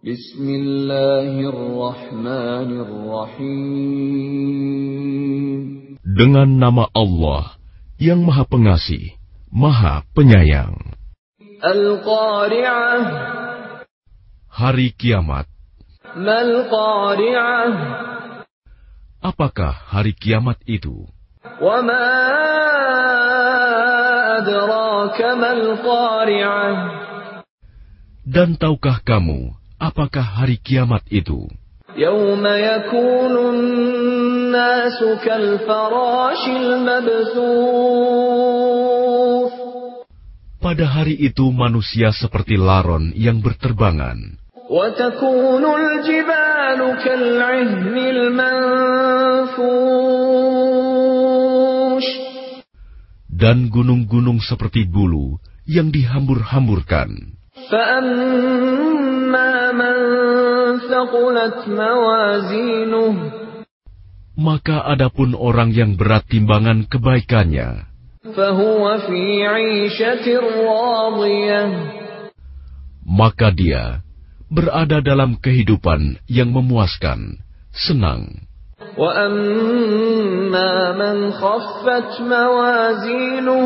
Bismillahirrahmanirrahim. Dengan nama Allah yang Maha Pengasih, Maha Penyayang. Al-Qari'ah. Hari Kiamat. Mal-Qari'ah. Apakah hari kiamat itu? Wa ma adraka mal-Qari'ah. Dan tahukah kamu apakah hari kiamat itu? يوم يكون الناس كالفراش المبثوث Pada hari itu manusia seperti laron yang berterbangan. وتكون الجبال كالعهن المنفوش Dan gunung-gunung seperti bulu yang dihambur-hamburkan. فأما من ثقلت موازينه Maka adapun orang yang berat timbangan kebaikannya, فهو في عيشة راضية maka dia berada dalam kehidupan yang memuaskan, senang. وأما من خفت موازينه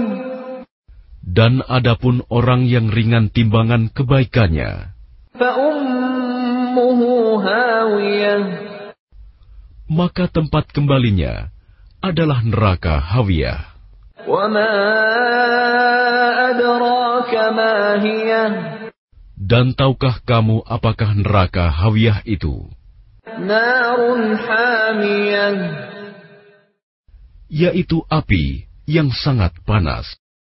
dan adapun orang yang ringan timbangan kebaikannya, maka tempat kembalinya adalah neraka Hawiyah. Dan tahukah kamu apakah neraka Hawiyah itu? Yaitu api yang sangat panas.